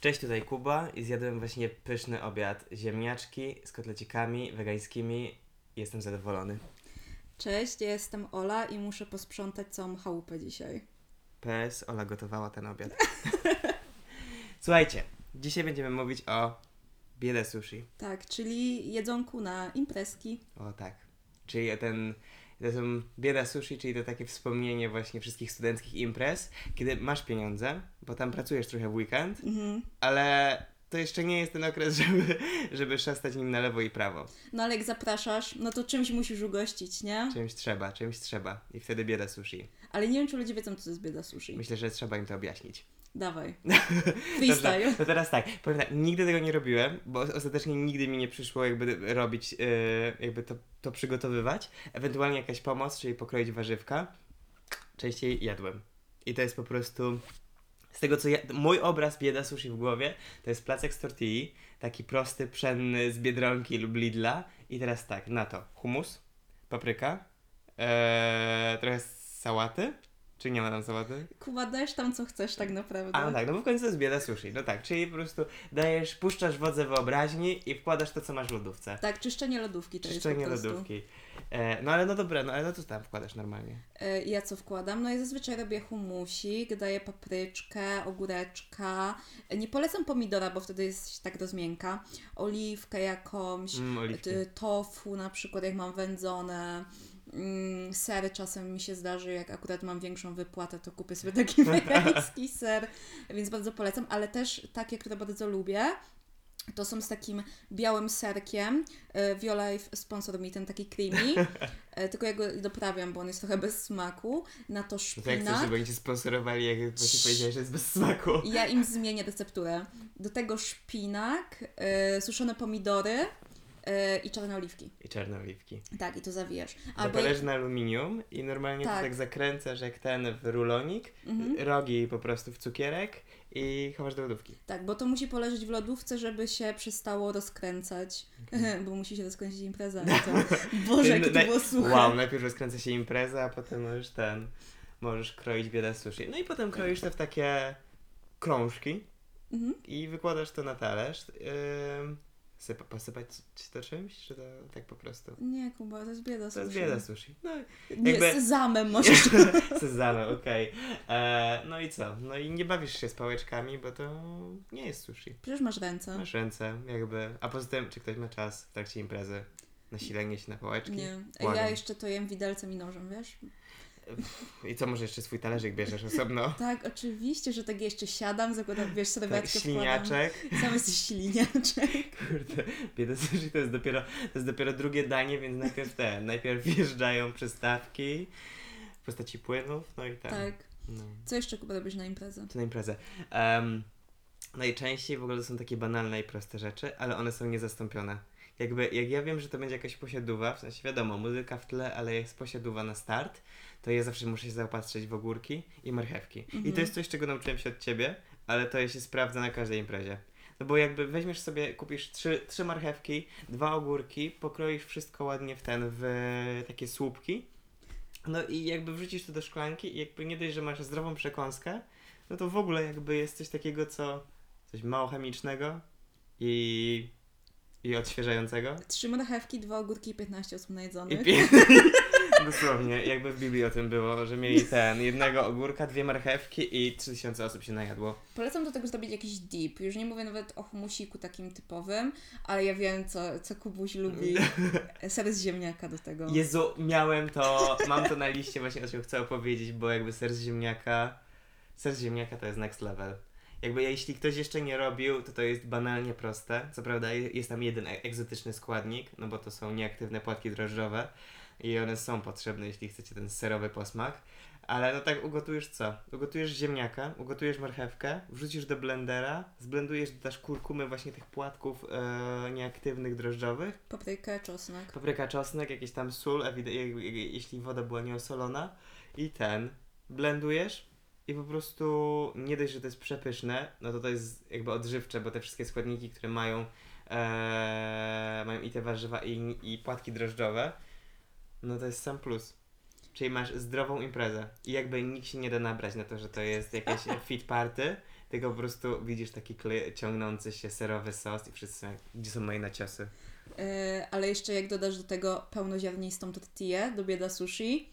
Cześć, tutaj Kuba i zjadłem właśnie pyszny obiad. Ziemniaczki z kotlecikami wegańskimi. Jestem zadowolony. Cześć, ja jestem Ola i muszę posprzątać całą chałupę dzisiaj. PS, Ola gotowała ten obiad. Słuchajcie, dzisiaj będziemy mówić o biele sushi. Tak, czyli jedzonku na imprezki. O tak. Czyli ten, to są bieda sushi, czyli to takie wspomnienie właśnie wszystkich studenckich imprez, kiedy masz pieniądze, bo tam pracujesz trochę w weekend, Mhm. ale to jeszcze nie jest ten okres, żeby, żeby szastać nim na lewo i prawo. No ale jak zapraszasz, no to czymś musisz ugościć, nie? Czymś trzeba, czymś trzeba. I wtedy bieda sushi. Ale nie wiem, czy ludzie wiedzą, co to jest bieda sushi. Myślę, że trzeba im to objaśnić. Dawaj. Dobrze, Freestyle. to teraz tak, powiem tak, nigdy tego nie robiłem, bo ostatecznie nigdy mi nie przyszło jakby robić, yy, jakby to, to przygotowywać. Ewentualnie jakaś pomoc, czyli pokroić warzywka. Częściej jadłem. I to jest po prostu, z tego co ja, mój obraz bieda sushi w głowie, to jest placek z tortilli, taki prosty, pszenny z Biedronki lub Lidla. I teraz tak, na to humus, papryka, yy, trochę sałaty, czy nie ma tam sałaty? Kuba, dajesz tam, co chcesz tak naprawdę. A no tak, no bo w końcu to jest bieda sushi. No tak, czyli po prostu dajesz, puszczasz wodze wyobraźni i wkładasz to, co masz w lodówce. Tak, czyszczenie lodówki to Czyszczenie jest po lodówki. E, no ale no dobra, no ale no to tam wkładasz normalnie. E, Ja co wkładam? No ja zazwyczaj robię humusik, daję papryczkę, ogóreczka. E, Nie polecam pomidora, bo wtedy jest tak do zmięka. Oliwkę jakąś, Mm, oliwki. t- tofu na przykład, jak mam wędzone. Mm, sery czasem mi się zdarzy, jak akurat mam większą wypłatę, to kupię sobie taki wegański ser, więc bardzo polecam, ale też takie, które bardzo lubię, to są z takim białym serkiem. E, Violife sponsor mi ten taki creamy, e, tylko ja go doprawiam, bo on jest trochę bez smaku. Na to to jak chcesz, szpinak. żeby oni ci sponsorowali, jak właśnie powiedziałeś, że jest bez smaku. Ja im zmienię recepturę. Do tego szpinak, e, suszone pomidory e, i czarne oliwki. I czarne oliwki. Tak, i to zawijasz. Albo Zapalasz na aluminium i normalnie to Tak. tak zakręcasz jak ten w rulonik, Mhm. rogi po prostu w cukierek i chowasz do lodówki. Tak, bo to musi poleżeć w lodówce, żeby się przestało rozkręcać. bo musi się rozkręcić impreza. To... Boże, jakie to było suche. Wow, najpierw rozkręca się impreza, a potem możesz ten, możesz kroić biedę sushi. No i potem kroisz to w takie krążki Mhm. i wykładasz to na talerz. Ym, sypa, posypać czy to czymś, czy to tak po prostu? Nie, Kuba, to jest bieda To jest sushi. bieda sushi. No, Nie, jakby- sezamem możesz. sezamem, okej. E, No i co? No i nie bawisz się z pałeczkami, bo to nie jest sushi. Przecież masz ręce. Masz ręce, jakby. A poza tym, czy ktoś ma czas w trakcie imprezy? Nasilenie się na pałeczki? Nie. Błagam. Ja jeszcze to jem widelcem i nożem, wiesz? I co, może jeszcze swój talerzyk bierzesz osobno? Tak, oczywiście, że tak jeszcze siadam, zakładam, wiesz, Tak, serwetkę śliniaczek. wkładam. Sam jesteś śliniaczek. Kurde, bieda sushi to jest dopiero, to jest dopiero drugie danie, więc najpierw te, najpierw wjeżdżają przystawki w postaci płynów, no i tak. Tak. No. Co jeszcze, Kuba, robisz na imprezę? To na imprezę. Um, najczęściej w ogóle są takie banalne i proste rzeczy, ale one są niezastąpione. Jakby, jak ja wiem, że to będzie jakaś posiadówa, w sensie wiadomo, muzyka w tle, ale jest posiadówa na start, to ja zawsze muszę się zaopatrzyć w ogórki i marchewki. I Mhm. to jest coś, czego nauczyłem się od ciebie, ale to się sprawdza na każdej imprezie. No bo jakby weźmiesz sobie, kupisz trzy, trzy marchewki, dwa ogórki, pokroisz wszystko ładnie w ten, w takie słupki, no i jakby wrzucisz to do szklanki i jakby nie dość, że masz zdrową przekąskę, no to w ogóle jakby jest coś takiego, co coś mało chemicznego i, i odświeżającego. Trzy marchewki, dwa ogórki i 15 osób I najedzonych. pie... Dosłownie, jakby w Biblii o tym było, że mieli ten, jednego ogórka, dwie marchewki i 3000 osób się najadło. Polecam do tego zrobić jakiś dip. Już nie mówię nawet o humusiku takim typowym, ale ja wiem, co, co Kubuś lubi. Ser z ziemniaka do tego. Jezu, miałem to, mam to na liście właśnie o czym chcę opowiedzieć, bo jakby ser z ziemniaka, ser z ziemniaka to jest next level. Jakby jeśli ktoś jeszcze nie robił, to to jest banalnie proste. Co prawda je- jest tam jeden e- egzotyczny składnik, no bo to są nieaktywne płatki drożdżowe i one są potrzebne, jeśli chcecie ten serowy posmak. Ale no tak ugotujesz co? Ugotujesz ziemniaka, ugotujesz marchewkę, wrzucisz do blendera, zblendujesz, dodasz kurkumy właśnie tych płatków e, nieaktywnych drożdżowych Paprykę, czosnek. papryka, czosnek, jakieś tam sól, jeśli woda była nieosolona i ten, blendujesz i po prostu nie dość, że to jest przepyszne, no to to jest jakby odżywcze, bo te wszystkie składniki, które mają e, mają i te warzywa i, i płatki drożdżowe, no to jest sam plus. Czyli masz zdrową imprezę i jakby nikt się nie da nabrać na to, że to jest jakieś fit party, tylko po prostu widzisz taki kle- ciągnący się serowy sos i wszyscy są jak, gdzie są moje naciosy. E, ale jeszcze jak dodasz do tego pełnoziarnistą tortillę do bieda sushi,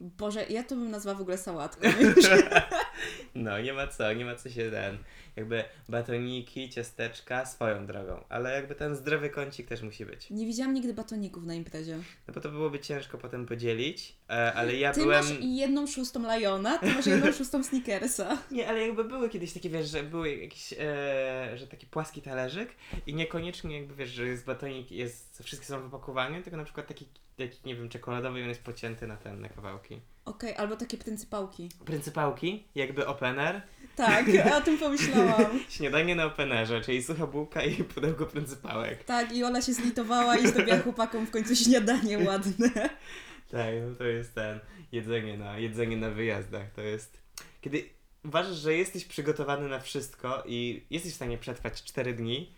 Boże, ja to bym nazwała w ogóle sałatką. No, nie ma co, nie ma co się ten. Jakby batoniki, ciasteczka swoją drogą, ale jakby ten zdrowy kącik też musi być. Nie widziałam nigdy batoników na imprezie. No bo to byłoby ciężko potem podzielić, e, ale ja Ty byłem. masz jedną szóstą Liona, ty masz jedną szóstą Snickersa. Nie, ale jakby były kiedyś takie, wiesz, że były jakieś, e, że taki płaski talerzyk i niekoniecznie jakby, wiesz, że jest batonik, jest, wszystkie są wypakowane, tylko na przykład taki, taki, nie wiem, czekoladowy i on jest pocięty na ten, na kawałki. Okej, albo takie pryncypałki. Pryncypałki, jakby opener, Tak, o tym pomyślałam. śniadanie na openerze, czyli sucha bułka i pudełko pryncypałek. Tak, i Ola się zlitowała i zrobiła chłopakom w końcu śniadanie ładne. Tak, no to jest ten, jedzenie na, jedzenie na wyjazdach, to jest, kiedy uważasz, że jesteś przygotowany na wszystko i jesteś w stanie przetrwać 4 dni,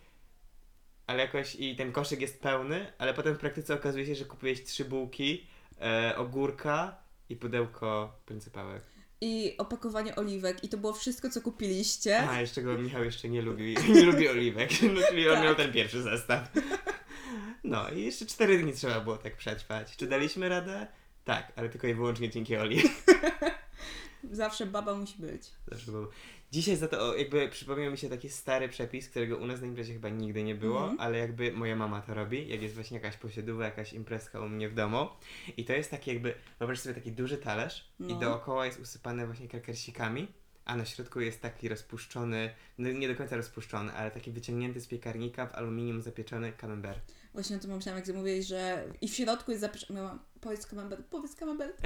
ale jakoś i ten koszyk jest pełny, ale potem w praktyce okazuje się, że kupujesz trzy bułki, e, ogórka i pudełko pryncypałek. I opakowanie oliwek. I to było wszystko, co kupiliście. A, jeszcze go Michał jeszcze nie lubi, nie lubi oliwek, no, czyli on Tak. miał ten pierwszy zestaw. No i jeszcze 4 dni trzeba było tak przetrwać. Czy daliśmy radę? Tak, ale tylko i wyłącznie dzięki Oli. Zawsze baba musi być. Zawsze był. Dzisiaj za to jakby przypomniał mi się taki stary przepis, którego u nas na imprezie chyba nigdy nie było, Mhm. ale jakby moja mama to robi, jak jest właśnie jakaś posiadówa, jakaś imprezka u mnie w domu. I to jest taki jakby, wyobraź sobie taki duży talerz i No. dookoła jest usypane właśnie krakersikami, a na środku jest taki rozpuszczony, no nie do końca rozpuszczony, ale taki wyciągnięty z piekarnika w aluminium zapieczony camembert. Właśnie o tym pomyślałam, jak mówiłeś, że i w środku jest zapieszone. Miałam, powiedz camembert, powiedz camembert.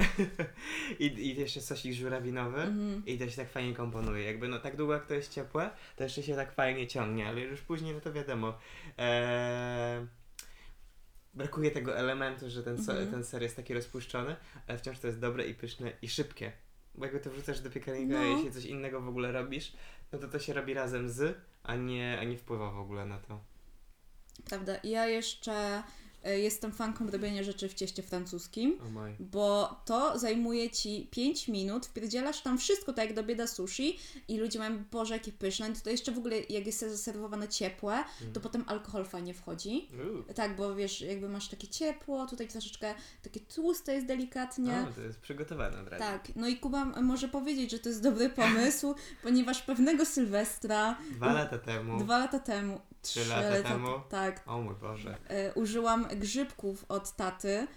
I, I jeszcze sosik żurawinowy. Mhm. I to się tak fajnie komponuje. Jakby no tak długo jak to jest ciepłe, to jeszcze się tak fajnie ciągnie, ale już później no to wiadomo. Eee, brakuje tego elementu, że ten, so, Mhm. ten ser jest taki rozpuszczony, ale wciąż to jest dobre i pyszne i szybkie. Bo jakby to wrzucasz do piekarnika, No. a jeśli coś innego w ogóle robisz, no to to się robi razem z, a nie, a nie wpływa w ogóle na to. Prawda. Ja jeszcze e, jestem fanką robienia rzeczy w cieście francuskim. O moj. Bo to zajmuje ci 5 minut, wpierdzielasz tam wszystko, tak jak do bieda sushi i ludzie mają, boże, jakie pyszne. I to jeszcze w ogóle, jak jest zaserwowane ciepłe, to potem alkohol fajnie wchodzi. Uuu. Tak, bo wiesz, jakby masz takie ciepło, tutaj troszeczkę takie tłuste jest delikatnie. O, to jest przygotowane od razu. Tak, no i Kuba może powiedzieć, że to jest dobry pomysł, ponieważ pewnego Sylwestra Dwa lata temu. dwa lata temu, Trzy lata temu? tak, O mój Boże. e, użyłam grzybków od taty.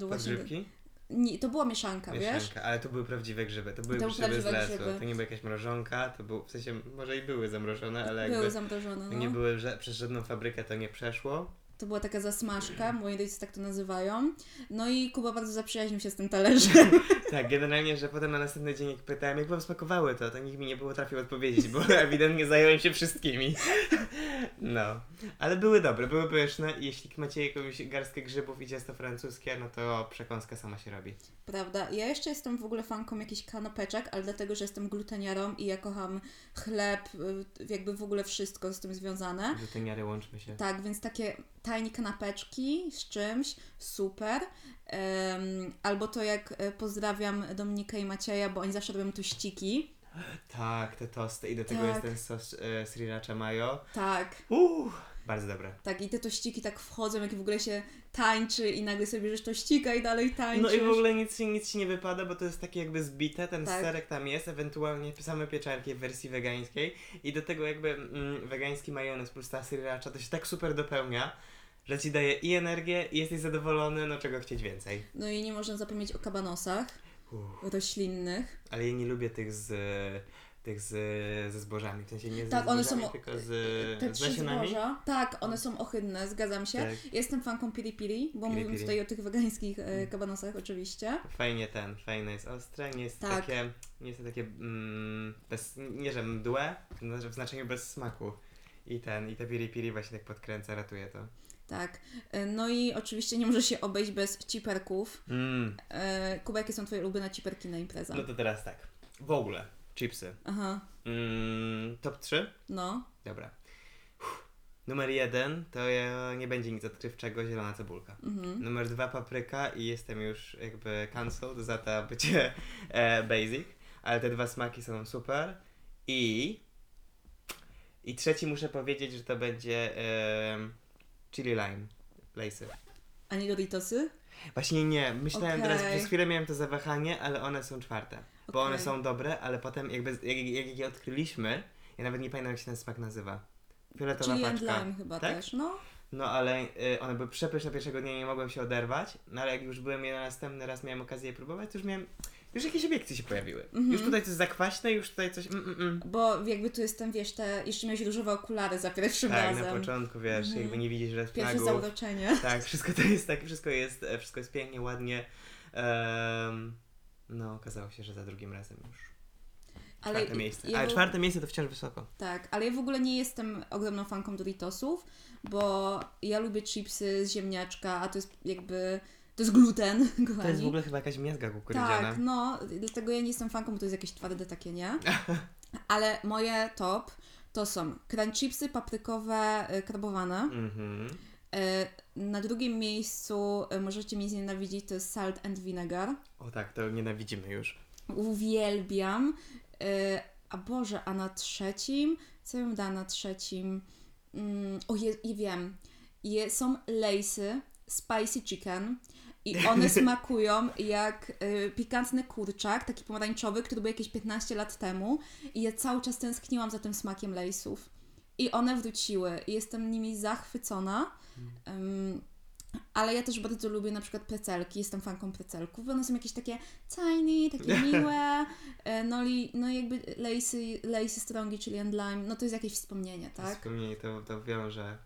To właśnie- grzybki? Nie, to była mieszanka, wiesz? Mieszanka, ale to były prawdziwe grzyby. To były To były grzyby z lesu. grzyby. To nie była jakaś mrożonka, to był, w sensie może i były zamrożone, ale jakby Były zamrożone, no. nie były przez żadną fabrykę to nie przeszło. To była taka zasmażka, moi rodzice tak to nazywają. No i Kuba bardzo zaprzyjaźnił się z tym talerzem. Tak, generalnie, że potem na następny dzień jak pytałem, jak wam smakowały to, to nikt mi nie było trafił odpowiedzieć, bo ewidentnie zająłem się wszystkimi. No, ale były dobre, były pyszne i jeśli macie jakąś garstkę grzybów i ciasto francuskie, no to przekąska sama się robi. Prawda? Ja jeszcze jestem w ogóle fanką jakichś kanapeczek, ale dlatego, że jestem gluteniarą i ja kocham chleb, y, jakby w ogóle wszystko z tym związane. Gluteniary, łączmy się. Tak, więc takie tanie kanapeczki z czymś, super. Em, albo to jak e, pozdrawiam Dominikę i Macieja, bo oni zawsze robią tuściki. Tak, te tosty i do tego Tak. jest ten sos e, sriracha mayo. Tak, Uuu, bardzo dobre. tak i te tościki tak wchodzą, jak w ogóle się tańczy i nagle sobie bierzesz tościka i dalej tańczysz. No i w ogóle nic, nic ci nie wypada, bo to jest takie jakby zbite, ten Tak. serek tam jest, ewentualnie same pieczarki w wersji wegańskiej i do tego jakby mm, wegański majonez plus ta sriracha to się tak super dopełnia, że ci daje i energię i jesteś zadowolony, no czego chcieć więcej. No i nie można zapomnieć o kabanosach Uff, roślinnych. ale ja nie lubię tych z tych z, ze zbożami, w sensie nie Tak, ze one zbożami, są- tylko z, Te z nasionami. zboża. Tak, one są ohydne, zgadzam się. Tak. Jestem fanką piri piri, bo Piri mówimy piri. tutaj o tych wegańskich e, kabanosach oczywiście. Fajnie ten, fajne jest ostre, nie jest Tak. takie, nie jest takie, mm, bez, nie że mdłe, w znaczeniu bez smaku. I ten, i te piri piri właśnie tak podkręca, ratuje to. Tak. E, No i oczywiście nie może się obejść bez ciperków. Mm. E, Kuba, jakie są Twoje ulubione ciperki na imprezę? No to teraz tak, w ogóle, chipsy. Aha, Mm, top 3? no. Dobra. Uff. Numer jeden to ja, nie będzie nic odkrywczego, zielona cebulka. Mhm. Numer dwa papryka i jestem już jakby cancelled za to bycie e, basic, ale te dwa smaki są super. I i trzeci muszę powiedzieć, że to będzie em, chili lime, lejsy. A nie Doritosy? Właśnie nie, myślałem teraz, Okej. przez chwilę miałem to zawahanie, ale one są czwarte. Bo one są dobre, ale potem jakby, jak, jak je odkryliśmy, ja nawet nie pamiętam jak się ten smak nazywa. Fioletowa Chili and paczka. lime chyba Tak? też, no. No ale y, one były przepyszne pierwszego dnia, nie mogłem się oderwać, no ale jak już byłem je na następny raz, miałem okazję je próbować, to już miałem, już jakieś obiekcje się pojawiły. Mhm. Już tutaj coś zakwaśne, już tutaj coś mm, mm, mm. Bo jakby tu jestem, wiesz, te, jeszcze miałeś różowe okulary za pierwszym Tak, razem. na początku, wiesz, Mhm. jakby nie widzisz red Pierwsze zauroczenie. Tak, wszystko to jest tak, wszystko jest, wszystko jest pięknie, ładnie. Em, no, okazało się, że za drugim razem już. Ale Czwarte miejsce. ja Ale czwarte miejsce to wciąż wysoko. Tak, ale ja w ogóle nie jestem ogromną fanką Doritosów, bo ja lubię chipsy z ziemniaczka, a to jest jakby, to jest gluten, kochani. To jest w ogóle chyba jakaś miazga kukurydziana. Tak, no, dlatego ja nie jestem fanką, bo to jest jakieś twarde takie, nie? Ale moje top to są crunch chipsy paprykowe y, karbowane. Mhm. Y, Na drugim miejscu y, możecie mnie znienawidzić, to jest salt and vinegar. O tak, to nienawidzimy już. Uwielbiam. Y, A Boże, a na trzecim? Co bym dała na trzecim? Mm, o, je, je wiem. Je, są lejsy, spicy chicken i one smakują jak y, pikantny kurczak, taki pomarańczowy, który był jakieś 15 lat temu i ja cały czas tęskniłam za tym smakiem lejsów. I one wróciły i jestem nimi zachwycona. Ym, ale ja też bardzo lubię na przykład precelki, jestem fanką precelków, bo one są jakieś takie tiny, takie miłe, e, no i no jakby lejsy, lejsy strongi, czyli and lime, no to jest jakieś wspomnienie, To tak? Wspomnienie to, to wiąże.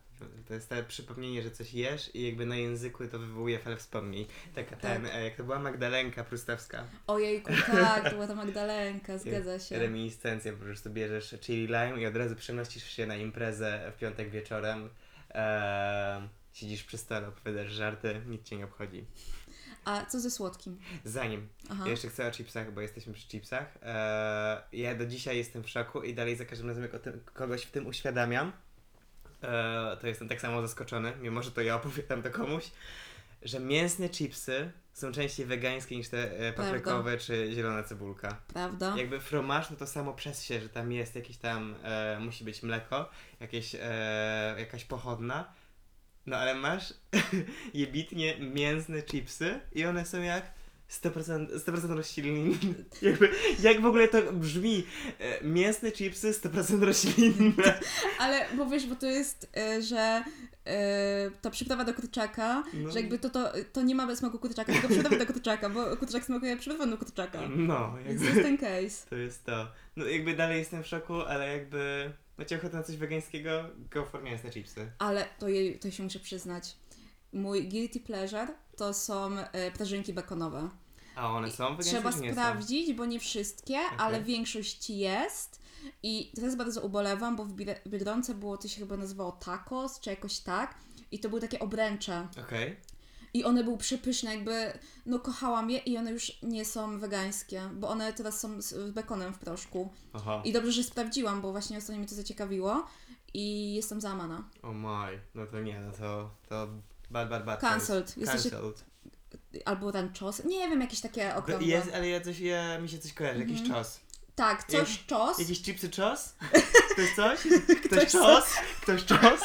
To jest te przypomnienie, że coś jesz i jakby na języku to wywołuje falę wspomnień. Taka ten, e, jak to była Magdalenka Prustowska. Ojejku, tak, to była ta Magdalenka, zgadza się. Reminiscencja, po prostu bierzesz chili lime i od razu przenosisz się na imprezę w piątek wieczorem. Eee, siedzisz przy stole, opowiadasz żarty, nic cię nie obchodzi. A co ze słodkim? Zanim, Aha. ja jeszcze chcę o chipsach, bo jesteśmy przy chipsach. Eee, ja do dzisiaj jestem w szoku i dalej za każdym razem, jak o tym, kogoś w tym uświadamiam, eee, to jestem tak samo zaskoczony, mimo że to ja opowiadam to komuś, że mięsne chipsy są częściej wegańskie niż te e, paprykowe czy zielona cebulka. Prawda? Jakby fromaż to to samo przez się, że tam jest jakieś tam, e, musi być mleko, jakieś, e, jakaś pochodna. No ale masz jebitnie mięsne chipsy i one są jak 100%, 100% roślinne. Jakby, jak w ogóle to brzmi? E, mięsne chipsy 100% roślinne. Ale bo wiesz, bo to jest, e, że ta przyprawa do kurczaka, No. że jakby to, to, to nie ma smaku kurczaka, tylko przyprawy do kurczaka, bo kurczak smakuje przyprawą do kurczaka. No, Więc jakby to jest ten case. to jest to. No jakby dalej jestem w szoku, ale jakby macie ochotę na coś wegańskiego? Go for mięsne chipsy. Ale to, je, to się muszę przyznać. Mój guilty pleasure to są e, prażynki bekonowe. A one są wegańskie Trzeba nie są? sprawdzić, bo nie wszystkie, Okej. ale większość jest. I teraz bardzo ubolewam, bo w Biedronce było, to się chyba nazywało tacos, czy jakoś tak. I to były takie obręcze. Okej. I one były przepyszne, jakby, no kochałam je i one już nie są wegańskie, bo one teraz są z, bekonem w proszku. Aha. I dobrze, że sprawdziłam, bo właśnie ostatnio mnie to zaciekawiło i jestem załamana. O oh my, no to nie, no to, to bad, bad, bad. Cancelled. Cancelled. Albo ranchos, nie wiem, jakieś takie okrągłe. Jest, ale ja coś, ja, mi się coś kojarzy, jakiś Mhm. Tak, coś czos. Jakieś chipsy czos? Ktoś coś? Ktoś Ktoś czos? Ktoś czos?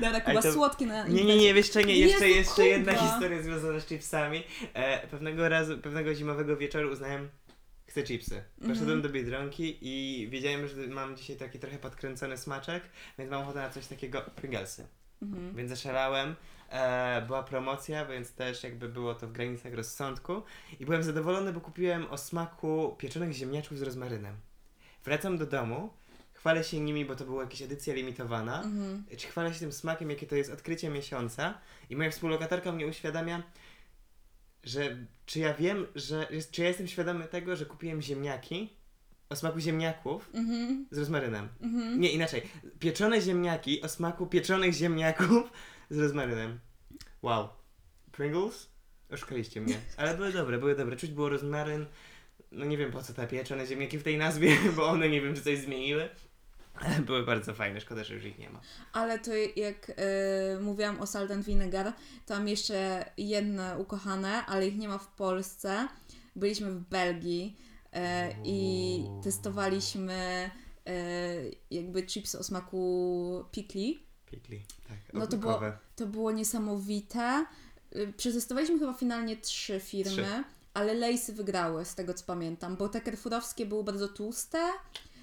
Dobra, Kuba, to- słodkie na Nie, nie, nie, jeszcze nie, jeszcze, Jezu, jeszcze jedna historia związana z chipsami. E, pewnego razu, pewnego zimowego wieczoru uznałem, chcę chipsy. Poszedłem Mhm. do Biedronki i wiedziałem, że mam dzisiaj taki trochę podkręcony smaczek, więc mam ochotę na coś takiego, Pringlesy. Mhm. Więc zaszalałem. E, była promocja, więc też jakby było to w granicach rozsądku. I byłem zadowolony, bo kupiłem o smaku pieczonych ziemniaczków z rozmarynem. Wracam do domu, chwalę się nimi, bo to była jakaś edycja limitowana. Mhm. Czy chwalę się tym smakiem, jakie to jest odkrycie miesiąca. I moja współlokatorka mnie uświadamia, że czy ja wiem, że czy ja jestem świadomy tego, że kupiłem ziemniaki o smaku ziemniaków Mhm. z rozmarynem. Mhm. Nie, inaczej. Pieczone ziemniaki o smaku pieczonych ziemniaków z rozmarynem. Wow. Pringles? Oszukaliście mnie. Ale były dobre, były dobre. Czuć było rozmaryn. No nie wiem po co te pieczone ziemniaki w tej nazwie, bo one nie wiem czy coś zmieniły. Były bardzo fajne, szkoda, że już ich nie ma. Ale to jak y, mówiłam o Salt and Vinegar, to mam jeszcze jedne ukochane, ale ich nie ma w Polsce. Byliśmy w Belgii e, i testowaliśmy e, jakby chips o smaku pikli. Pikli, tak. No to było-. To było niesamowite. Y, Przetestowaliśmy chyba finalnie trzy firmy, Trzy. ale Lejsy wygrały, z tego co pamiętam, bo te kerfurowskie były bardzo tłuste.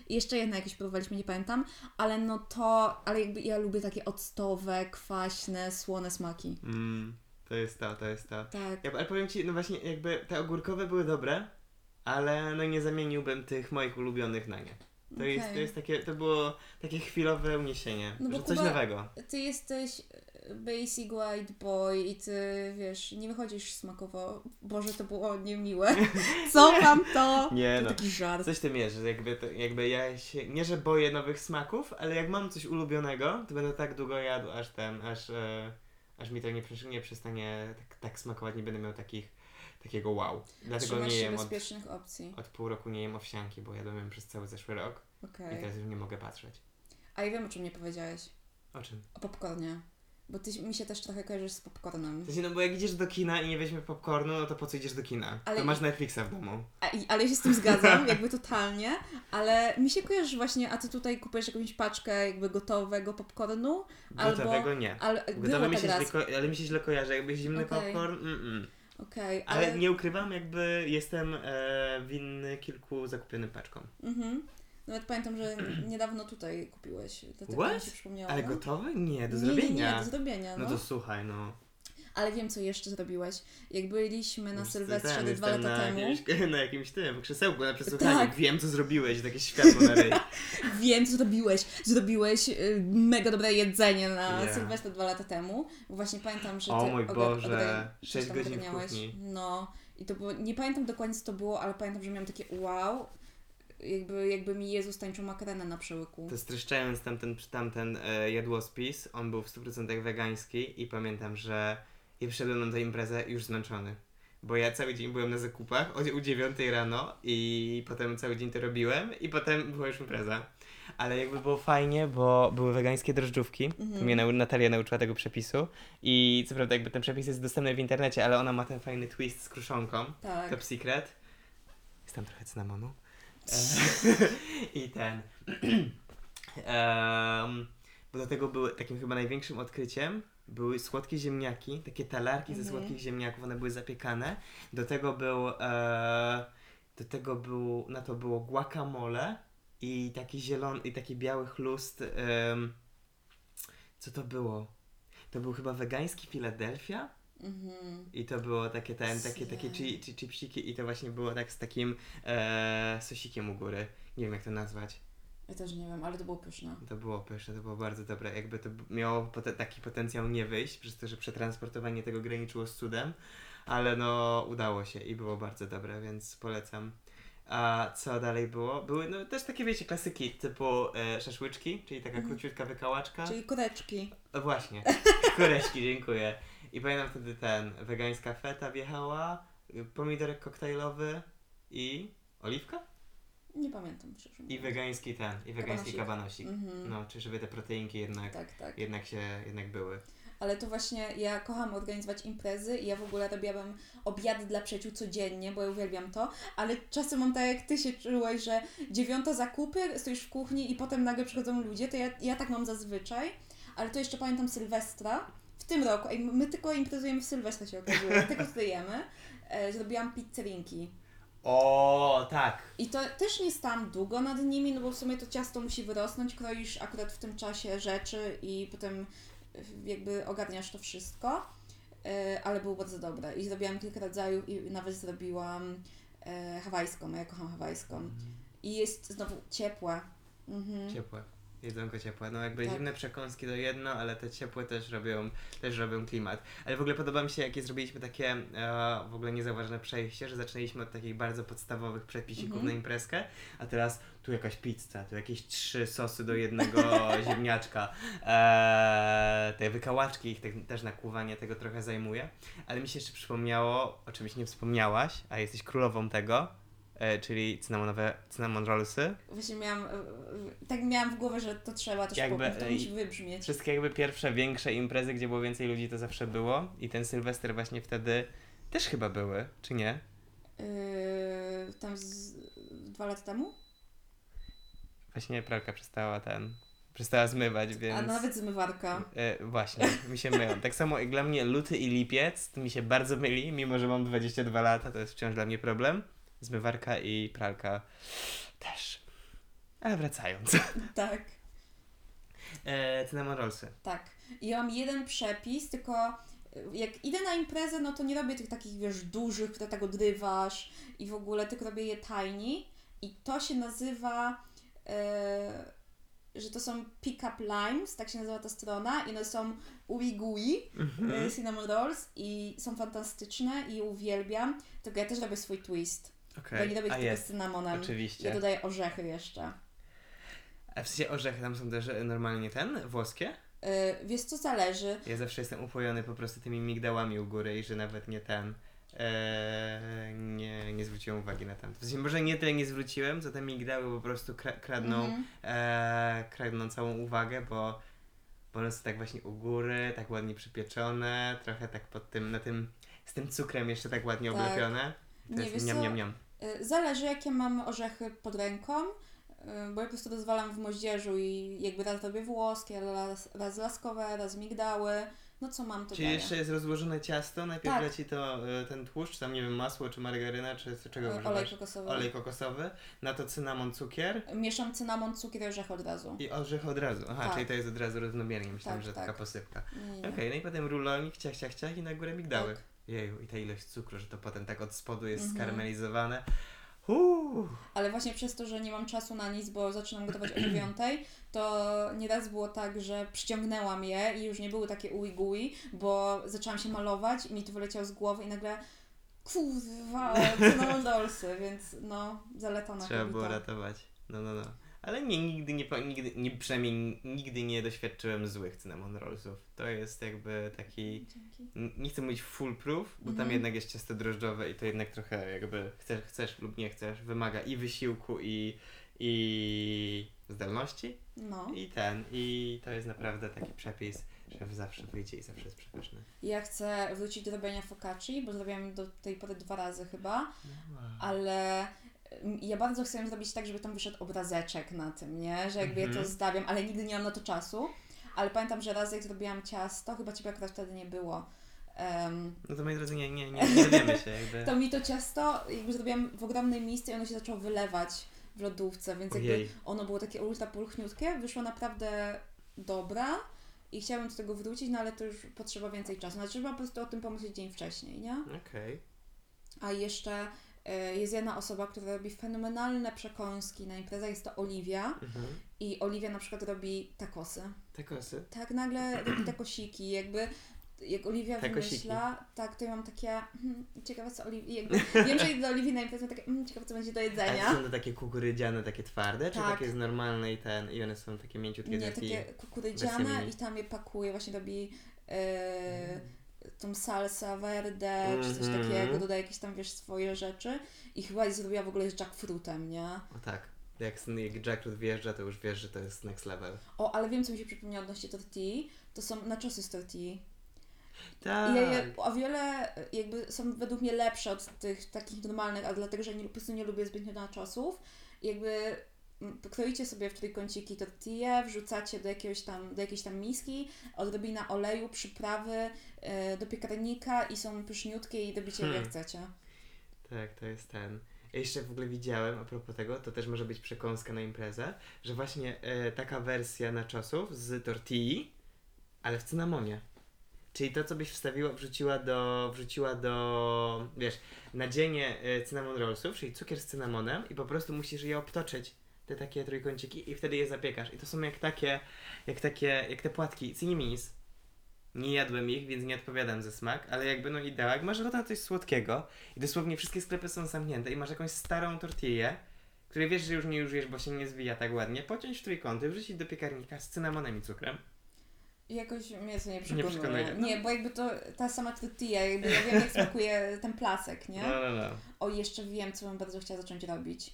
I jeszcze jedno jakieś próbowaliśmy, nie pamiętam, ale no to, ale jakby ja lubię takie octowe, kwaśne, słone smaki. Mm, to jest to, to jest to. Tak. Ja, ale powiem Ci, no właśnie jakby te ogórkowe były dobre, ale no nie zamieniłbym tych moich ulubionych na nie. To, jest, to jest takie, to było takie chwilowe uniesienie, No że coś Kuba- nowego. Ty jesteś e, basic white boy i ty, wiesz, nie wychodzisz smakowo. Boże, to było niemiłe. Cofam to. Nie to no. taki żart. Coś jest, że jakby, to, jakby ja się, nie że boję nowych smaków, ale jak mam coś ulubionego, to będę tak długo jadł, aż ten, aż, e, aż mi to nie, nie przestanie tak, tak smakować, nie będę miał takich, takiego wow. Dlatego Trzymasz nie jem od, bezpiecznych opcji. od pół roku nie jem owsianki, bo jadłem ją przez cały zeszły rok Okej. i teraz już nie mogę patrzeć. A ja wiem, o czym nie powiedziałeś. O czym? O popcornie. Bo ty mi się też trochę kojarzysz z popcornem. W sensie, no bo jak idziesz do kina i nie weźmiesz popcornu, no to po co idziesz do kina? Ale- To masz Netflixa w domu. A, i- ale ja się z tym zgadzam, jakby totalnie. Ale mi się kojarzy właśnie, a ty tutaj kupujesz jakąś paczkę jakby gotowego popcornu. Albo- Gotowego nie. Ale było Gotowe mi tak się raz. źle, ko- ale mi się źle kojarzy, jakby zimny Okej. popcorn, mm-mm. Okej, Ale nie ukrywam, jakby jestem e, winny kilku zakupionym paczkom. Mhm. Nawet pamiętam, że niedawno tutaj kupiłeś. Dlatego What? mi się przypomniało. Ale no. gotowe? Nie, do Nie, zrobienia. Nie, nie, do zrobienia, no. No to słuchaj, no. Ale wiem, co jeszcze zrobiłeś. Jak byliśmy na Sylwestrze ten, te dwa lata na temu. Jakimś, na jakimś tym krzesełku na przesłuchaniu. Tak. Wiem, co zrobiłeś, takie światło na ryj. Wiem, co zrobiłeś. Zrobiłeś y, mega dobre jedzenie na Yeah. Sylwestra dwa lata temu. Właśnie pamiętam, że O ty mój Boże, ogar- coś sześć tam godzin w kuchni. No. I to było, nie pamiętam dokładnie co to było, ale pamiętam, że miałam takie wow. Jakby, jakby mi Jezus tańczył makarenę na przełyku. To streszczając tamten, tamten e, jadłospis, on był w 100% wegański i pamiętam, że ja przyszedłem na tę imprezę już zmęczony. Bo ja cały dzień byłem na zakupach o, u 9 rano i potem cały dzień to robiłem i potem była już impreza. Ale jakby było fajnie, bo były wegańskie drożdżówki. Mhm. Mnie nau- Natalia nauczyła tego przepisu. I co prawda jakby ten przepis jest dostępny w internecie, ale ona ma ten fajny twist z kruszonką. Tak. Top secret. Jest tam trochę cynamonu. E, I ten. Em, bo do tego były takim chyba największym odkryciem. Były słodkie ziemniaki, takie talarki ze Mhm. słodkich ziemniaków, one były zapiekane. Do tego był. E, do tego był. Na to było guacamole i taki zielony, i taki biały chlust. em, co to było? To był chyba wegański Philadelphia. Mhm. I to było takie ten, takie, takie chi, chi, chipsiki i to właśnie było tak z takim e, sosikiem u góry. Nie wiem jak to nazwać. Ja też nie wiem, ale to było pyszne. To było pyszne, to było bardzo dobre. Jakby to miało pote, taki potencjał nie wyjść, przez to, że przetransportowanie tego graniczyło z cudem, ale no udało się i było bardzo dobre, więc polecam. A co dalej było? Były no, też takie, wiecie, klasyki typu e, szaszłyczki, czyli taka Mhm. króciutka wykałaczka. Czyli koreczki. O, właśnie, koreśki, dziękuję. I pamiętam wtedy ten, wegańska feta wjechała, pomidorek koktajlowy i oliwka? Nie pamiętam szczerze I wegański ten, i wegański Kabanosik. Mhm. No, czy żeby te proteinki jednak, Tak, tak. jednak się, jednak były. Ale to właśnie ja kocham organizować imprezy i ja w ogóle robiłabym obiady dla przyjaciół codziennie, bo ja uwielbiam to, ale czasem mam tak jak ty się czułeś, że dziewiąta zakupy, stoisz w kuchni i potem nagle przychodzą ludzie, to ja, ja tak mam zazwyczaj, ale to jeszcze pamiętam Sylwestra, w tym roku, my tylko imprezujemy w Sylwestra się okazuje, tylko tutaj jemy, e, zrobiłam pizzerinki. O, tak. I to też nie stałam długo nad nimi, no bo w sumie to ciasto musi wyrosnąć, kroisz akurat w tym czasie rzeczy i potem jakby ogarniasz to wszystko, y, ale było bardzo dobre. I zrobiłam kilka rodzajów i nawet zrobiłam e, hawajską, ja kocham hawajską. I jest znowu ciepłe. Mhm. Ciepłe. Jedzonko ciepłe. No jakby Tak. zimne przekąski to jedno, ale te ciepłe też robią, też robią klimat. Ale w ogóle podoba mi się, jakie zrobiliśmy takie e, w ogóle niezauważone przejście, że zaczęliśmy od takich bardzo podstawowych przepisów Mhm. na imprezkę, a teraz tu jakaś pizza, tu jakieś trzy sosy do jednego ziemniaczka. E, te wykałaczki, ich te, też nakłuwanie tego trochę zajmuje. Ale mi się jeszcze przypomniało, o czymś nie wspomniałaś, a jesteś królową tego, czyli cynamonowe cinnamon rollsy. Właśnie miałam, e, e, tak miałam w głowie, że to trzeba też Jakby, jakby, to e, musi wybrzmieć. Wszystkie jakby pierwsze większe imprezy, gdzie było więcej ludzi, to zawsze było. I ten Sylwester właśnie wtedy też chyba były, czy nie? Yy, tam z, dwa lata temu? Właśnie pralka przestała ten. Przestała zmywać, więc. A nawet zmywarka. E, właśnie, mi się mylą. Tak samo jak dla mnie luty i lipiec, to mi się bardzo myli, mimo że mam 22 lata, to jest wciąż dla mnie problem. Zmywarka i pralka też. Ale wracając. Tak, E, rollsy. tak. I ja mam jeden przepis, tylko y, jak idę na imprezę, no to nie robię tych takich, wiesz, dużych, które tak odrywasz i w ogóle, tylko robię je tiny i to się nazywa, e, że to są Pick Up Limes, tak się nazywa ta strona i one są uigui, Mhm. y, cinnamon rolls i są fantastyczne i je uwielbiam, tylko ja też robię swój twist, Nie robię a tylko z cynamonem. oczywiście. Ja dodaję orzechy jeszcze. A w sensie orzechy tam są też e, normalnie ten, włoskie? Yy, wiesz co zależy, Ja zawsze jestem upojony po prostu tymi migdałami u góry i że nawet nie ten. E, nie, nie zwróciłem uwagi na tam. W sensie może nie tyle nie zwróciłem, co te migdały po prostu kra- kradną, Mhm. e, kradną całą uwagę, bo, bo one są tak właśnie u góry, tak ładnie przypieczone, trochę tak pod tym, na tym, z tym cukrem jeszcze tak ładnie Tak. oblepione. To Nie, jest niam, niam, niam. Y, Zależy, jakie mam orzechy pod ręką, y, bo ja po prostu rozwalam w moździerzu i jakby raz robię włoskie, raz, raz laskowe, raz migdały. No co mam, to Czyli daję. jeszcze jest rozłożone ciasto, najpierw Tak. leci to e, ten tłuszcz, tam nie wiem, masło czy margaryna, czy czego Y, Olej używasz? kokosowy. Olej kokosowy, na to cynamon, cukier Mieszam cynamon, cukier i orzechy od razu. i orzech od razu. Aha, Tak. czyli to jest od razu równomiernie, myślałem, Tak, że tak. taka posypka. Okej, nie. no i potem rulonik, ciach, ciach, ciach i na górę migdały. Jeju, i ta ilość cukru, że to potem tak od spodu jest Mhm. skarmelizowane. Uuu. Ale właśnie przez to, że nie mam czasu na nic, bo zaczynam gotować o dziewiątej, to nieraz było tak, że przyciągnęłam je i już nie były takie uigui, bo zaczęłam się malować i mi to wyleciało z głowy i nagle kurwa, cinnamon dollsy, więc no, zaleta na Trzeba było ratować. No, no, no. Ale nie, nigdy nie, nigdy, nie, przynajmniej nigdy nie doświadczyłem złych cinnamon rollsów. To jest jakby taki, n- nie chcę mówić full proof, bo tam Mhm. jednak jest ciasto drożdżowe i to jednak trochę jakby chcesz, chcesz lub nie chcesz, wymaga i wysiłku i, i zdolności No. i ten, i to jest naprawdę taki przepis, że zawsze wyjdzie i zawsze jest przepyszny. Ja chcę wrócić do robienia focacci, bo zrobiłam do tej pory dwa razy chyba, Wow. ale mm, ja bardzo ją zrobić tak, żeby tam wyszedł obrazeczek na tym, nie? Że jakby ja Mhm. to zdawiam, ale nigdy nie mam na to czasu. Ale pamiętam, że raz jak zrobiłam ciasto, chyba Ciebie akurat wtedy nie było, em, No to moi drodzy, nie, nie, nie, nie dowiemy się jakby. to mi to ciasto jakby zrobiłam w ogromnej misce i ono się zaczęło wylewać w lodówce, więc jakby Ojej. ono było takie ultra pulchniutkie, wyszło naprawdę dobra i chciałabym do tego wrócić, no ale to już potrzeba więcej czasu. Znaczy trzeba po prostu o tym pomyśleć dzień wcześniej, nie? Okej. A jeszcze jest jedna osoba, która robi fenomenalne przekąski na imprezach, jest to Oliwia Mhm. i Oliwia na przykład robi takosy. Te kosy. Tak nagle robi takosiki, jakby jak Oliwia Takosiki. wymyśla, tak, to ja mam takie, hmm, ciekawe co Oliwia, wiem, że do Oliwii na imprezę takie, hmm, ciekawe co będzie do A jedzenia. są to takie kukurydziane, takie twarde, czy Tak. takie z normalne i ten, i one są takie mięciutkie, Nie, taki... takie kukurydziane i tam je pakuje, właśnie robi e, tą salsa verde, czy coś Mhm. takiego, dodaje jakieś tam, wiesz, swoje rzeczy i chyba zrobiła w ogóle z jackfruitem, nie? O tak. Jak, jak Jackfruit wjeżdża, to już wiesz, że to jest next level. O, ale wiem, co mi się przypomniało odnośnie tortilli, to są naczosy z tortilli. Tak. Ja je o wiele jakby są według mnie lepsze od tych takich normalnych, a dlatego, że nie, po prostu nie lubię zbytnio naczosów. Jakby mm, kroicie sobie w trójkąciki tortillę, wrzucacie do jakiegoś tam, do jakiejś tam miski, odrobina oleju, przyprawy, e, do piekarnika i są pyszniutkie i robicie je jak Hmm. chcecie. Tak, to jest ten. Ja jeszcze w ogóle widziałem, a propos tego, to też może być przekąska na imprezę, że właśnie e, taka wersja naczosów z tortilli, ale w cynamonie. Czyli to, co byś wstawiła, wrzuciła do, wrzuciła do, wiesz, nadzienie e, cynamon rollsów, czyli cukier z cynamonem i po prostu musisz je obtoczyć, te takie trójkąciki i wtedy je zapiekasz. I to są jak takie, jak takie, jak te płatki ciniminis. Nie jadłem ich, więc nie odpowiadam za smak, ale jakby no idea, jak masz ochotę na coś słodkiego i dosłownie wszystkie sklepy są zamknięte i masz jakąś starą tortillę, której wiesz, że już nie użyjesz, bo się nie zwija tak ładnie, pociąć w trójkąty, wrzucić do piekarnika z cynamonem i cukrem. Jakoś mnie to nie przekonuje. Nie przekonuje. Nie, bo jakby to ta sama tortilla, jakby ja wiem jak smakuje ten plasek, nie? No, no, no. O, jeszcze wiem, co bym bardzo chciała zacząć robić.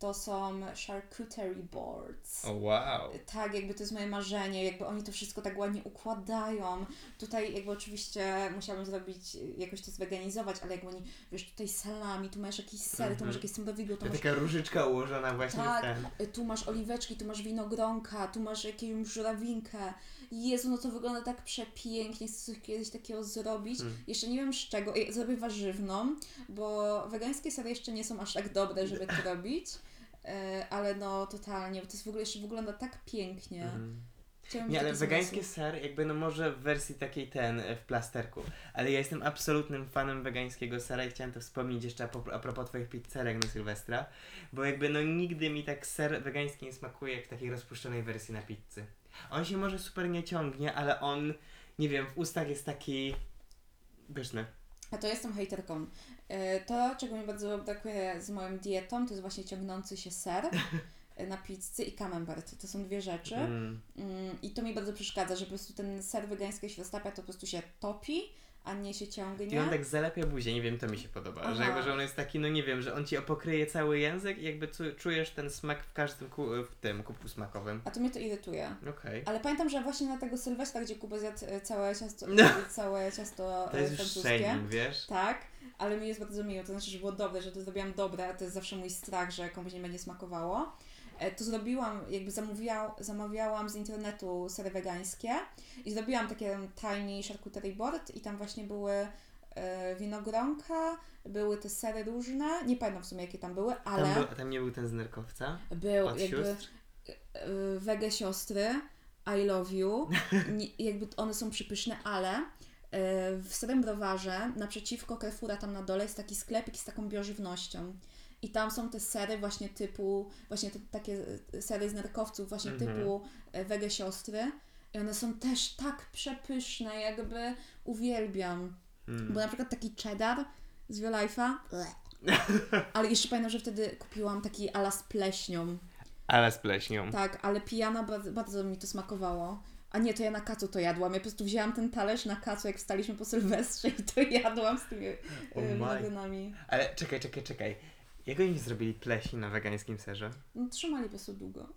To są charcuterie boards. O wow. Tak, jakby to jest moje marzenie, jakby oni to wszystko tak ładnie układają. Tutaj jakby oczywiście musiałabym zrobić, jakoś to zorganizować, ale jakby oni, wiesz, tutaj salami, tu masz jakieś sery, tu Mhm. masz jakieś sębowidło, tu To masz taka różyczka ułożona właśnie Tak. ten. Y, tu masz oliweczki, tu masz winogronka, tu masz jakąś żurawinkę. Jezu, no to wygląda tak przepięknie, chcę coś kiedyś takiego zrobić. Mm. Jeszcze nie wiem z czego, Ja zrobię warzywną, bo wegańskie sery jeszcze nie są aż tak dobre, żeby to robić. Y, Ale no totalnie, bo to jest w ogóle jeszcze wygląda tak pięknie. Mhm. Chciałabym Nie, ale wegański ser, jakby no może w wersji takiej ten, e, w plasterku. Ale ja jestem absolutnym fanem wegańskiego sera i chciałem to wspomnieć jeszcze a propos twoich pizzerek na Sylwestra. Bo jakby no nigdy mi tak ser wegański nie smakuje jak w takiej rozpuszczonej wersji na pizzy. On się może super nie ciągnie, ale on, nie wiem, w ustach jest taki pyszny. A to jestem hejterką. Y, To, czego mi bardzo brakuje z moją dietą, to jest właśnie ciągnący się ser y, na pizzy i camembert. To są dwie rzeczy. Mm. Mm, I to mi bardzo przeszkadza, że po prostu ten ser wegański się roztapia, to po prostu się topi, a nie się ciągnie. I on tak zalepia buzię, nie wiem, to mi się podoba. Że jakby, że on jest taki, no nie wiem, że on ci opokryje cały język i jakby czujesz ten smak w każdym ku, w tym kubku smakowym. A to mnie to irytuje. Okej. Ale pamiętam, że właśnie na tego Sylwestra, gdzie Kuba zjadł e, całe ciasto, No. całe ciasto To e, jest już francuskie. shaming, wiesz? Tak, ale mi jest bardzo miło. To znaczy, że było dobre, że to zrobiłam dobre, a to jest zawsze mój strach, że komuś nie będzie smakowało. E, To zrobiłam, jakby zamówiła, zamawiałam z internetu sery wegańskie i zrobiłam takie tiny charcuterie board i tam właśnie były e, winogronka, były te sery różne, nie pamiętam w sumie jakie tam były, ale Tam, był, tam nie był ten z nerkowca? był Od jakby sióstr? y, wege siostry, I love you, nie, jakby one są przypyszne, ale w Starym Browarze naprzeciwko Carrefoura tam na dole jest taki sklepik z taką biożywnością. I tam są te sery właśnie typu, właśnie te, takie y, sery z nerkowców właśnie Mhm. typu y, wege siostry. I one są też tak przepyszne, jakby uwielbiam. Mm. Bo na przykład taki cheddar z Violife'a, ale jeszcze pamiętam, że wtedy kupiłam taki ala z pleśnią. Ale z pleśnią. Tak, ale pijana bardzo, bardzo mi to smakowało. A nie, to ja na kacu to jadłam. Ja po prostu wzięłam ten talerz na kacu, jak wstaliśmy po Sylwestrze i to jadłam z tymi Oh e. Ale czekaj, czekaj, czekaj. Jak oni zrobili pleśń na wegańskim serze? No, trzymali po prostu długo.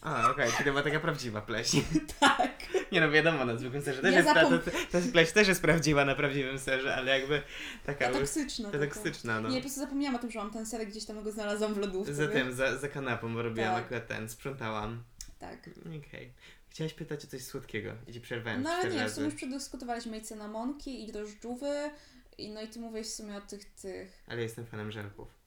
A, okej, czyli to była taka prawdziwa pleśń. tak. Nie no, wiadomo, na zwykłym serze też Ja jest, ta, ta, ta, ta pleśń też jest prawdziwa na prawdziwym serze, ale jakby taka Ta toksyczna. ta taka. toksyczna, no. Nie, po prostu zapomniałam o tym, że mam ten serek gdzieś tam go znalazłam w lodówce. Za tym, za, za kanapą, bo robiłam Tak. akurat ten, sprzątałam. Tak. Okej. Chciałaś pytać o coś słodkiego i ci przerwałem No ale cztery nie, w razy. sumie już przedyskutowaliśmy i cynamonki, i drożdżówy, i no i ty mówisz w sumie o tych, tych Ale jestem fanem żelków.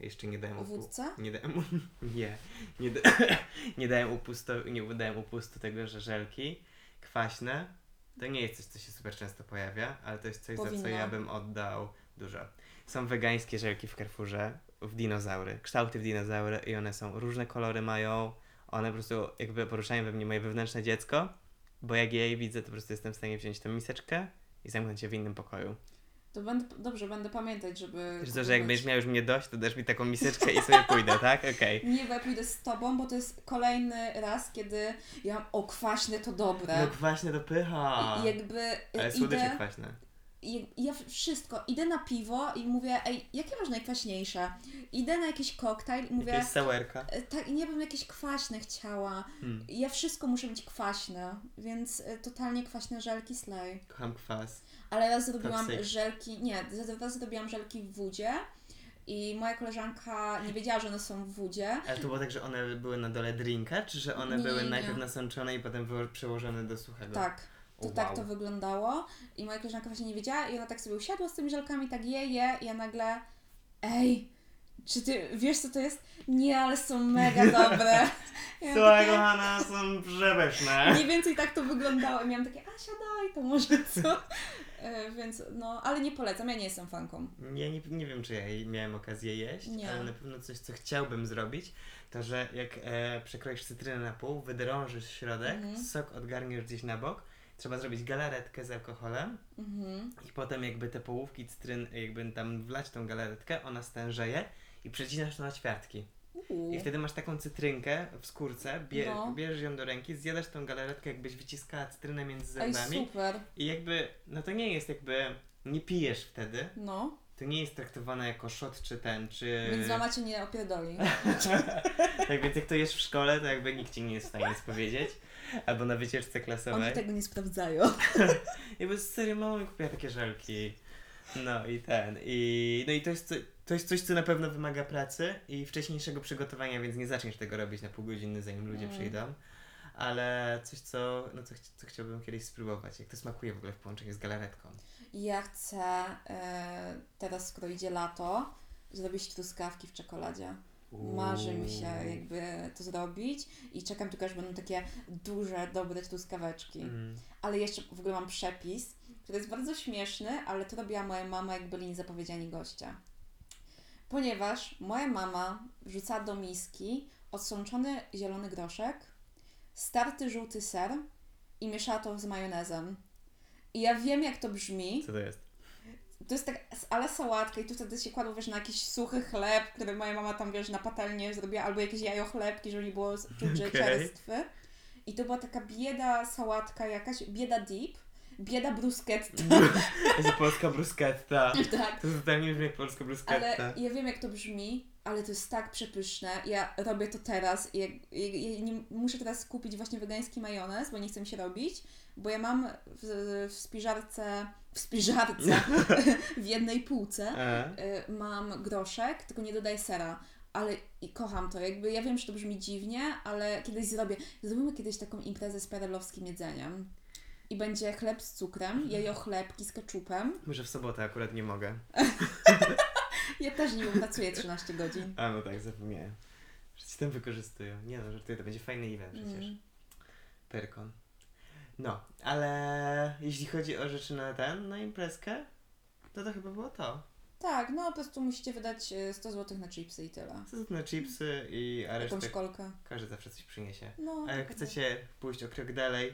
Jeszcze nie dałem o upu... wódce. Nie dałem... Nie. Nie, da... nie dałem upustu, nie dałem upustu tego, że żelki kwaśne to nie jest coś, co się super często pojawia, ale to jest coś, za co ja bym oddał dużo. Są wegańskie żelki w Carrefourze w dinozaury, kształty w dinozaury i one są, różne kolory mają, one po prostu jakby poruszają we mnie moje wewnętrzne dziecko, bo jak ja je widzę, to po prostu jestem w stanie wziąć tę miseczkę i zamknąć się w innym pokoju. To będę, dobrze, będę pamiętać, żeby. Wiesz co, że jak będziesz miał już mnie dość, to dasz mi taką miseczkę i sobie pójdę, tak? Okej. Nie, bo ja pójdę z tobą, bo to jest kolejny raz, kiedy ja mam o kwaśne to dobre. No kwaśne to pycha. I jakby Ale idę, słodycze kwaśne. i ja wszystko, idę na piwo i mówię, ej, jakie masz najkwaśniejsze? Idę na jakiś koktajl i mówię, Jakieś sałerka. e, tak, nie bym jakieś kwaśne chciała. Hmm. Ja wszystko muszę mieć kwaśne, więc e, totalnie kwaśne żelki slay. Kocham kwas. Ale raz zrobiłam Toxic. żelki, nie, raz- zrobiłam żelki w wodzie i moja koleżanka nie wiedziała, że one są w wodzie. Ale to było tak, że one były na dole drinka, czy że one Nie, były nie, najpierw nasączone i potem były przełożone do suchego? Tak. To tak wow. to wyglądało. I moja koleżanka właśnie nie wiedziała i ona tak sobie usiadła z tymi żelkami, tak je, je i ja nagle ej, czy ty wiesz co to jest? Nie, ale są mega dobre. Ja Słuchaj, takie, kochana, są przepyszne. Mniej więcej tak to wyglądało i miałam takie, a siadaj, to może co? E, Więc no, ale nie polecam, ja nie jestem fanką. Ja nie, nie wiem, czy ja miałem okazję jeść, Nie. ale na pewno coś, co chciałbym zrobić, to że jak e, przekroisz cytrynę na pół, wydrążysz środek, Mhm. sok odgarniesz gdzieś na bok, trzeba zrobić galaretkę z alkoholem Mhm. i potem jakby te połówki cytryn, jakby tam wlać tą galaretkę, ona stężeje i przecinasz to na ćwiartki. I wtedy masz taką cytrynkę w skórce, bie, No. bierzesz ją do ręki, zjadasz tą galaretkę, jakbyś wyciskała cytrynę między Ej, zębami. super. I jakby, no to nie jest jakby, nie pijesz wtedy, No, to nie jest traktowane jako shot czy ten, czy... więc mama cię nie opierdoli. tak więc jak to jesz w szkole, to jakby nikt ci nie jest w stanie nic powiedzieć. Albo na wycieczce Oni klasowej. tego nie sprawdzają. Jakby serio mama mi kupiła takie żelki. No i ten. I, no i to jest, co- to jest coś, co na pewno wymaga pracy i wcześniejszego przygotowania, więc nie zaczniesz tego robić na pół godziny, zanim ludzie Mm. przyjdą. Ale coś, co, no co, chci- co chciałbym kiedyś spróbować. Jak to smakuje w ogóle w połączeniu z galaretką. Ja chcę e, teraz, skoro idzie lato, zrobić truskawki w czekoladzie. Marzy mi się jakby to zrobić i czekam tylko, aż będą takie duże, dobre truskaweczki. Mm. Ale jeszcze w ogóle mam przepis, który jest bardzo śmieszny, ale to robiła moja mama, jak byli niezapowiedziani goście. Ponieważ moja mama wrzucała do miski odsączony zielony groszek, starty żółty ser i mieszała to z majonezem. I ja wiem, jak to brzmi. Co to jest? To jest tak, ale sałatka i tu wtedy się kładło, wiesz, na jakiś suchy chleb, który moja mama tam, wiesz, na patelnię zrobiła, albo jakieś jajo chlebki, żeby nie było czuć, że czerstwy. I to była taka bieda sałatka jakaś, bieda dip, bieda bruschetta. jest polska bruschetta. tak. To totalnie brzmi jak polska bruschetta. Ale ja wiem, jak to brzmi, ale to jest tak przepyszne. Ja robię to teraz i jak, ja, ja nie, muszę teraz kupić właśnie wegański majonez, bo nie chcę mi się robić, bo ja mam w, w spiżarce, w spiżarce, w jednej półce A? y, mam groszek, tylko nie dodaję sera. Ale i kocham to, jakby ja wiem, że to brzmi dziwnie, ale kiedyś zrobię. Zrobimy kiedyś taką imprezę z perelowskim jedzeniem. I będzie chleb z cukrem, jajo chlebki z keczupem. Może w sobotę akurat nie mogę. Ja też nie pracuję 13 godzin. A no tak, zapomniałem. Że ci tam wykorzystują. Nie no, żartuję, to będzie fajny event przecież. Mm. Pyrkon. No, ale jeśli chodzi o rzeczy na ten, na imprezkę, to to chyba było to. Tak, no po prostu musicie wydać e, 100 zł na chipsy i tyle. Co to na chipsy i a Jakąś resztę kolkę. każdy zawsze coś przyniesie. No, A jak chcecie pójść o krok dalej,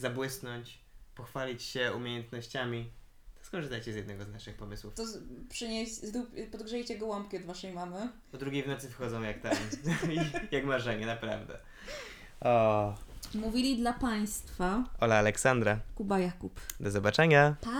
zabłysnąć, pochwalić się umiejętnościami, to skorzystajcie z jednego z naszych pomysłów. To z- przynieś, zrób, podgrzejcie gołąbki od waszej mamy. O drugiej w nocy wchodzą jak ten, jak marzenie, naprawdę. O, Mówili dla Państwa Ola Aleksandra, Kuba Jakub. do zobaczenia. Pa!